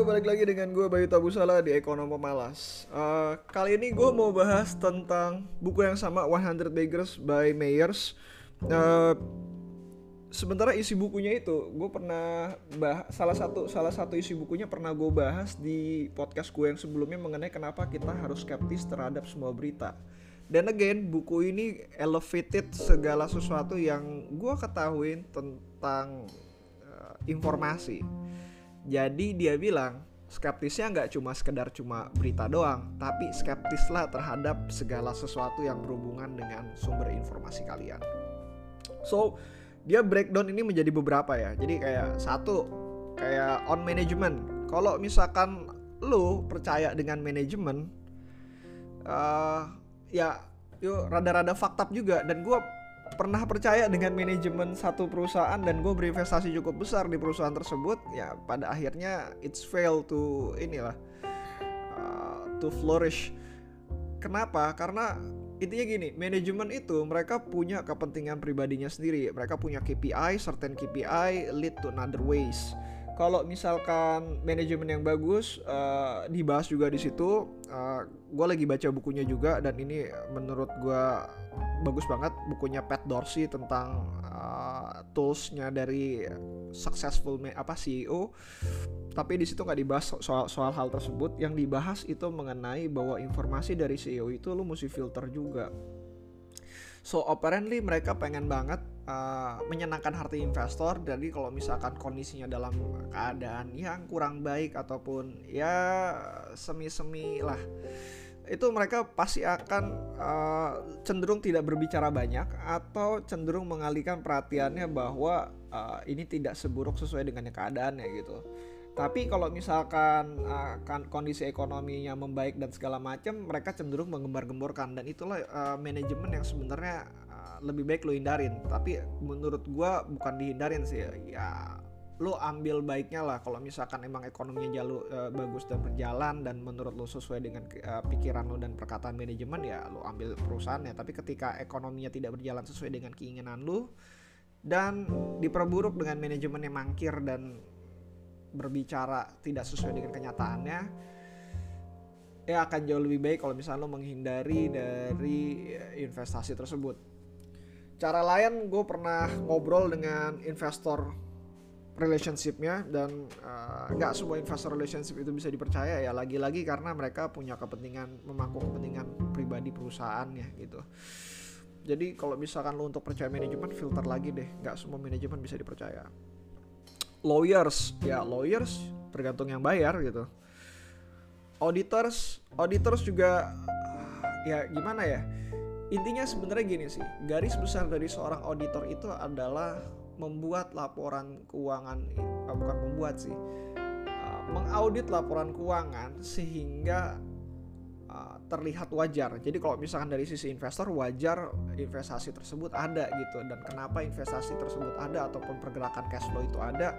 balik lagi dengan gue Bayu Tabusala di Ekonomi Malas. Uh, kali ini gue mau bahas tentang buku yang sama 100 Beggars by Mayers. Uh, sementara isi bukunya itu gue pernah bah salah satu salah satu isi bukunya pernah gue bahas di podcast gue yang sebelumnya mengenai kenapa kita harus skeptis terhadap semua berita. Dan again, buku ini elevated segala sesuatu yang gue ketahuin tentang uh, informasi jadi dia bilang skeptisnya nggak cuma sekedar cuma berita doang, tapi skeptislah terhadap segala sesuatu yang berhubungan dengan sumber informasi kalian. So dia breakdown ini menjadi beberapa ya. Jadi kayak satu kayak on management. Kalau misalkan lu percaya dengan manajemen, uh, ya yuk rada-rada faktab juga dan gue pernah percaya dengan manajemen satu perusahaan dan gue berinvestasi cukup besar di perusahaan tersebut ya pada akhirnya it's fail to inilah uh, to flourish. Kenapa? Karena intinya gini manajemen itu mereka punya kepentingan pribadinya sendiri. Mereka punya KPI certain KPI lead to another ways. Kalau misalkan manajemen yang bagus uh, dibahas juga di situ uh, gue lagi baca bukunya juga dan ini menurut gue bagus banget bukunya Pat Dorsey tentang uh, toolsnya dari successful apa CEO tapi di situ nggak dibahas soal soal hal tersebut. Yang dibahas itu mengenai bahwa informasi dari CEO itu lu mesti filter juga. So apparently mereka pengen banget uh, menyenangkan hati investor. Jadi kalau misalkan kondisinya dalam keadaan yang kurang baik ataupun ya semi-semi lah, itu mereka pasti akan uh, cenderung tidak berbicara banyak atau cenderung mengalihkan perhatiannya bahwa uh, ini tidak seburuk sesuai dengan keadaannya gitu. Tapi kalau misalkan uh, kondisi ekonominya membaik dan segala macam, mereka cenderung menggembar-gemborkan dan itulah uh, manajemen yang sebenarnya uh, lebih baik lo hindarin. Tapi menurut gua bukan dihindarin sih ya lo ambil baiknya lah kalau misalkan emang ekonominya jalur uh, bagus dan berjalan dan menurut lo sesuai dengan uh, pikiran lo dan perkataan manajemen ya lo ambil perusahaannya. Tapi ketika ekonominya tidak berjalan sesuai dengan keinginan lo dan diperburuk dengan manajemen yang mangkir dan berbicara tidak sesuai dengan kenyataannya ya akan jauh lebih baik kalau misalnya lo menghindari dari investasi tersebut. Cara lain gue pernah ngobrol dengan investor relationshipnya dan uh, nggak uh, semua investor relationship itu bisa dipercaya ya. Lagi-lagi karena mereka punya kepentingan memangku kepentingan pribadi perusahaannya gitu. Jadi kalau misalkan lo untuk percaya manajemen filter lagi deh. Nggak semua manajemen bisa dipercaya. Lawyers ya lawyers tergantung yang bayar gitu. Auditors auditors juga ya gimana ya? Intinya sebenarnya gini sih. Garis besar dari seorang auditor itu adalah membuat laporan keuangan uh, bukan membuat sih uh, mengaudit laporan keuangan sehingga terlihat wajar. Jadi kalau misalkan dari sisi investor wajar investasi tersebut ada gitu dan kenapa investasi tersebut ada ataupun pergerakan cash flow itu ada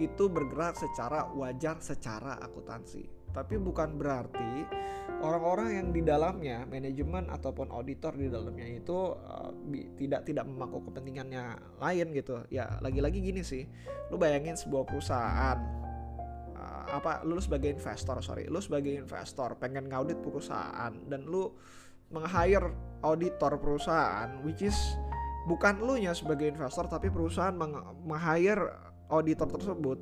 itu bergerak secara wajar secara akuntansi. Tapi bukan berarti orang-orang yang di dalamnya manajemen ataupun auditor di dalamnya itu uh, tidak tidak memangku kepentingannya lain gitu. Ya lagi-lagi gini sih. Lu bayangin sebuah perusahaan apa lu sebagai investor sorry lu sebagai investor pengen ngaudit perusahaan dan lu meng-hire auditor perusahaan which is bukan lu nya sebagai investor tapi perusahaan meng-hire auditor tersebut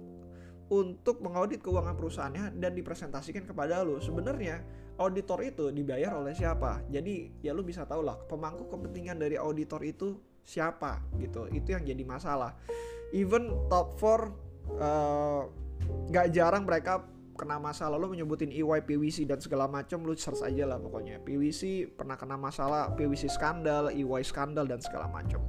untuk mengaudit keuangan perusahaannya dan dipresentasikan kepada lu. Sebenarnya auditor itu dibayar oleh siapa? Jadi ya lu bisa tahu lah pemangku kepentingan dari auditor itu siapa gitu. Itu yang jadi masalah. Even top 4 uh, jarang mereka kena masalah. Lo menyebutin EY PWC dan segala macam lu search aja lah pokoknya. PWC pernah kena masalah PWC skandal EY skandal dan segala macam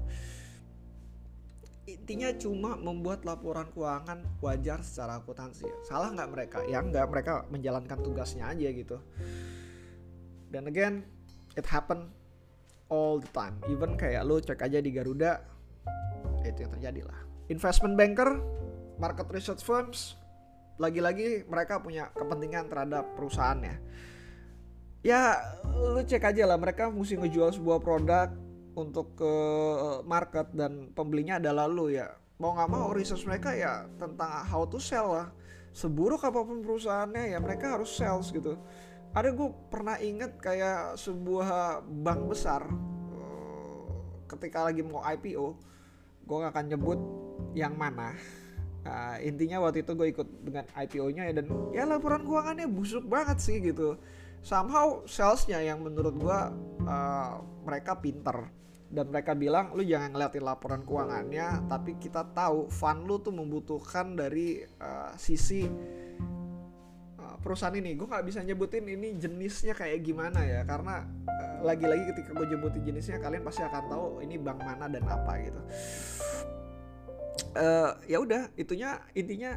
intinya cuma membuat laporan keuangan wajar secara akuntansi. Salah nggak mereka? Ya nggak mereka menjalankan tugasnya aja gitu. Dan again it happen all the time. Even kayak lo cek aja di Garuda itu yang terjadi lah. Investment banker market research firms lagi-lagi mereka punya kepentingan terhadap perusahaannya ya lu cek aja lah mereka mesti ngejual sebuah produk untuk ke market dan pembelinya adalah lu ya. Mau nggak mau research mereka ya tentang how to sell lah. Seburuk apa pun perusahaannya ya mereka harus sales gitu. Ada gue pernah inget kayak sebuah bank besar eh, ketika lagi mau IPO gue gak akan nyebut yang mana. Uh, intinya waktu itu gue ikut dengan IPO-nya ya dan ya laporan keuangannya busuk banget sih gitu somehow salesnya yang menurut gue uh, mereka pinter. Dan mereka bilang lu jangan ngeliatin laporan keuangannya tapi kita tahu fund lu tuh membutuhkan dari uh, sisi uh, perusahaan ini. Gue nggak bisa nyebutin ini jenisnya kayak gimana ya karena uh, lagi-lagi ketika gue nyebutin jenisnya kalian pasti akan tahu ini bank mana dan apa gitu. Uh, ya udah itunya intinya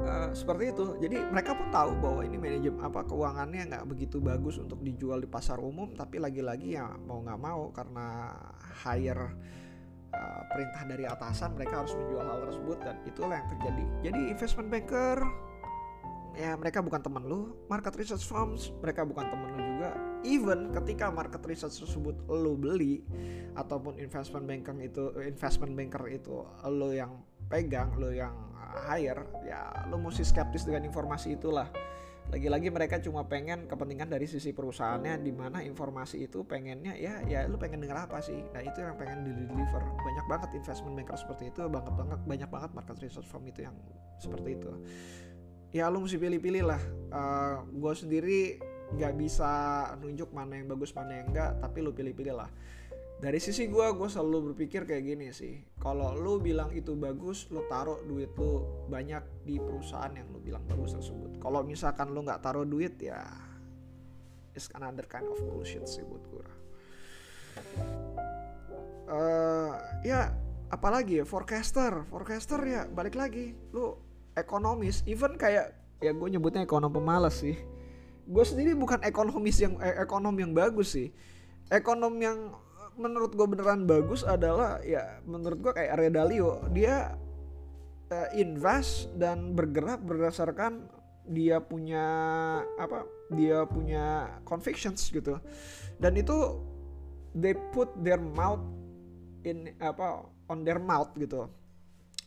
Uh, seperti itu. Jadi mereka pun tahu bahwa ini manajemen apa keuangannya nggak begitu bagus untuk dijual di pasar umum, tapi lagi-lagi ya mau nggak mau karena hire uh, perintah dari atasan mereka harus menjual hal tersebut dan itulah yang terjadi. Jadi investment banker ya mereka bukan teman lu, market research firms mereka bukan teman lu juga. Even ketika market research tersebut lu beli ataupun investment banker itu investment banker itu lu yang pegang, lu yang hire ya lo mesti skeptis dengan informasi itulah. Lagi-lagi mereka cuma pengen kepentingan dari sisi perusahaannya di mana informasi itu pengennya ya ya lu pengen denger apa sih? Nah itu yang pengen di deliver banyak banget investment banker seperti itu banget banget banyak banget market research firm itu yang seperti itu. Ya lu mesti pilih-pilih lah. Uh, eh, gue sendiri nggak bisa nunjuk mana yang bagus mana yang enggak tapi lu pilih-pilih lah dari sisi gue gue selalu berpikir kayak gini sih. Kalau lu bilang itu bagus lu taruh duit lu banyak di perusahaan yang lu bilang bagus tersebut. Kalau misalkan lu nggak taruh duit ya it's another kind of bullshit sih buat gue uh, ya apalagi ya forecaster. Forecaster ya balik lagi. Lu ekonomis even kayak ya gue nyebutnya ekonom pemalas sih. Gue sendiri bukan ekonomis yang eh, ekonom yang bagus sih. Ekonom yang menurut gue beneran bagus adalah ya menurut gue kayak Arya Dalio. Dia uh, invest dan bergerak berdasarkan dia punya apa dia punya convictions gitu. Dan itu they put their mouth in apa on their mouth gitu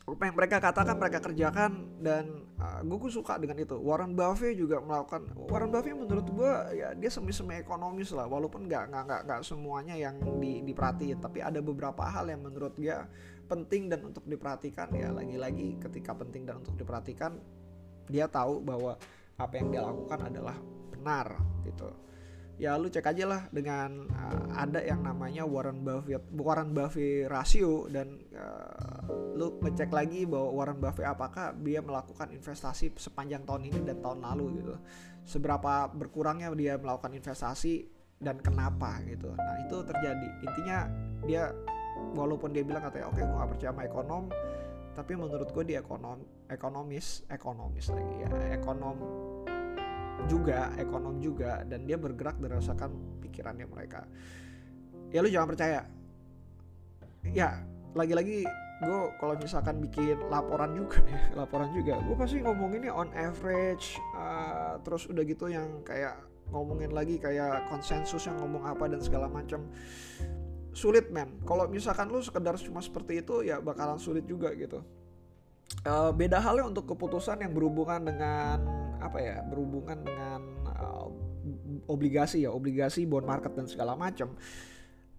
yang mereka katakan mereka kerjakan dan uh, gue suka dengan itu. Warren Buffett juga melakukan Warren Buffett menurut gue ya dia semi semi ekonomis lah walaupun nggak nggak nggak nggak semuanya yang di, diperhatiin tapi ada beberapa hal yang menurut dia penting dan untuk diperhatikan. Ya lagi-lagi ketika penting dan untuk diperhatikan dia tahu bahwa apa yang dia lakukan adalah benar gitu ya lu cek aja lah dengan uh, ada yang namanya Warren Buffett Warren Buffett rasio dan uh, lu ngecek lagi bahwa Warren Buffett apakah dia melakukan investasi sepanjang tahun ini dan tahun lalu gitu. Seberapa berkurangnya dia melakukan investasi dan kenapa gitu. Nah itu terjadi. Intinya dia walaupun dia bilang katanya oke okay, gue gak percaya sama ekonom tapi menurut gue dia ekonom ekonomis ekonomis lagi ya ekonom juga ekonom juga dan dia bergerak berdasarkan pikirannya mereka. Ya lu jangan percaya. Ya lagi-lagi gue kalau misalkan bikin laporan juga ya laporan juga gue pasti ngomonginnya on average uh, terus udah gitu yang kayak ngomongin lagi kayak konsensus yang ngomong apa dan segala macam. Sulit men. Kalau misalkan lu sekedar cuma seperti itu ya bakalan sulit juga gitu uh, beda halnya untuk keputusan yang berhubungan dengan apa ya berhubungan dengan uh, obligasi ya obligasi bond market dan segala macam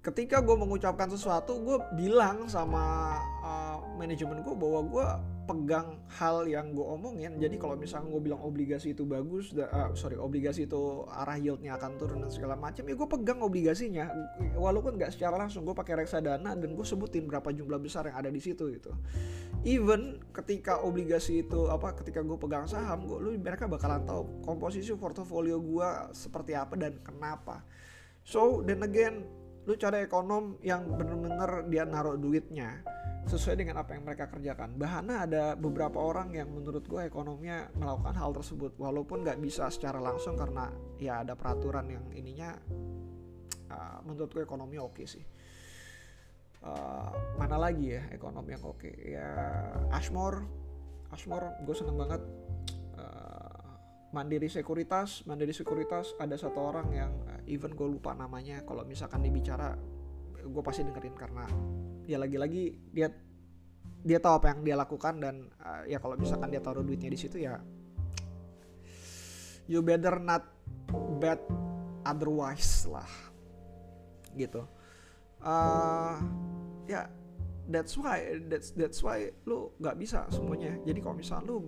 ketika gue mengucapkan sesuatu gue bilang sama uh, manajemen gue bahwa gue pegang hal yang gue omongin. Jadi kalau misalnya gue bilang obligasi itu bagus uh, sorry obligasi itu arah yieldnya akan turun dan segala macam ya gue pegang obligasinya. Walaupun nggak secara langsung gue pakai reksadana dan gue sebutin berapa jumlah besar yang ada di situ gitu. Even ketika obligasi itu apa ketika gue pegang saham gue lu mereka bakalan tahu komposisi portofolio gue seperti apa dan kenapa. So then again lu cari ekonom yang bener-bener dia naruh duitnya sesuai dengan apa yang mereka kerjakan. Bahana ada beberapa orang yang menurut gue ekonominya melakukan hal tersebut walaupun nggak bisa secara langsung karena ya ada peraturan yang ininya uh, menurut gue ekonomi oke okay sih. Uh, mana lagi ya ekonomi yang oke okay? ya Ashmore Ashmore gue seneng banget Mandiri Sekuritas, Mandiri Sekuritas ada satu orang yang even gue lupa namanya. Kalau misalkan dibicara, gue pasti dengerin karena ya lagi-lagi dia dia tahu apa yang dia lakukan dan uh, ya kalau misalkan dia taruh duitnya di situ ya you better not bet otherwise lah gitu uh, ya yeah, that's why that's that's why lu nggak bisa semuanya jadi kalau misal lu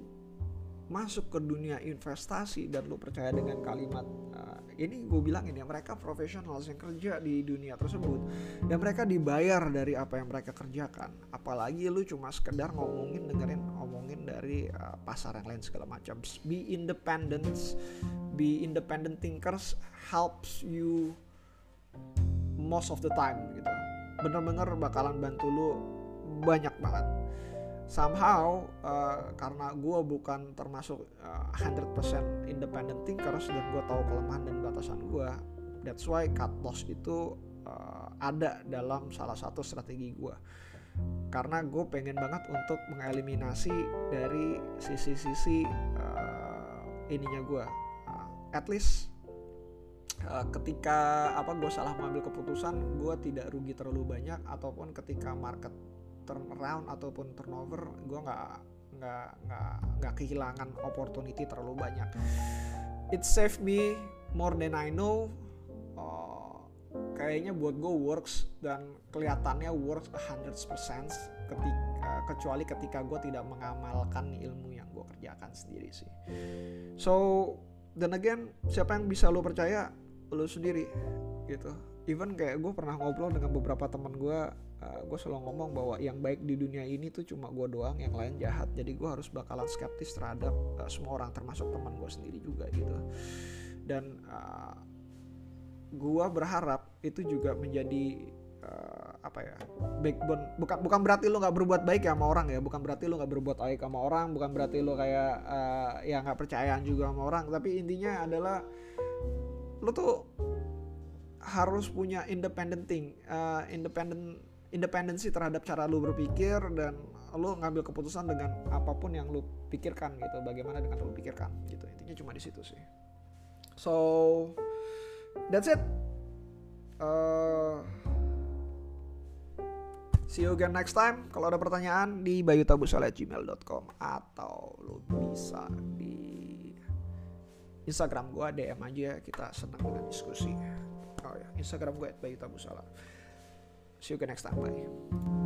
masuk ke dunia investasi dan lu percaya dengan kalimat uh, ini gue bilangin ya mereka profesional yang kerja di dunia tersebut dan mereka dibayar dari apa yang mereka kerjakan. Apalagi lu cuma sekedar ngomongin dengerin ngomongin dari uh, pasar yang lain segala macam. Be independent be independent thinkers helps you most of the time gitu. Bener-bener bakalan bantu lu banyak banget somehow uh, karena gue bukan termasuk uh, 100% independent thinkers dan gue tahu kelemahan dan batasan gue that's why cut loss itu uh, ada dalam salah satu strategi gue karena gue pengen banget untuk mengeliminasi dari sisi-sisi uh, ininya gue uh, at least ketika apa gue salah mengambil keputusan gue tidak rugi terlalu banyak ataupun ketika market turnaround ataupun turnover gue nggak nggak nggak nggak kehilangan opportunity terlalu banyak. It saved me more than I know. Uh, kayaknya buat gue works dan kelihatannya works 100% ketika kecuali ketika gue tidak mengamalkan ilmu yang gue kerjakan sendiri sih. So dan again siapa yang bisa lo percaya? Lo sendiri gitu. Even kayak gue pernah ngobrol dengan beberapa teman gue uh, gue selalu ngomong bahwa yang baik di dunia ini tuh cuma gue doang yang lain jahat. Jadi gue harus bakalan skeptis terhadap uh, semua orang termasuk teman gue sendiri juga gitu. Dan uh, gue berharap itu juga menjadi uh, apa ya backbone. Bukan bukan berarti lo nggak berbuat baik ya sama orang ya. Bukan berarti lo nggak berbuat baik sama orang. Bukan berarti lo kayak uh, ya nggak percayaan juga sama orang. Tapi intinya adalah lo tuh harus punya independent thing uh, independent independensi terhadap cara lu berpikir dan lu ngambil keputusan dengan apa pun yang lu pikirkan gitu bagaimana dengan lu pikirkan gitu. Intinya cuma di situ sih. So that's it. Uh, see you again next time. Kalau ada pertanyaan di bayutabusala@gmail.com atau lu bisa di Instagram gue DM aja kita senang dengan diskusi. Oh ya Instagram gue @bayutabusala See you again next time. Bye.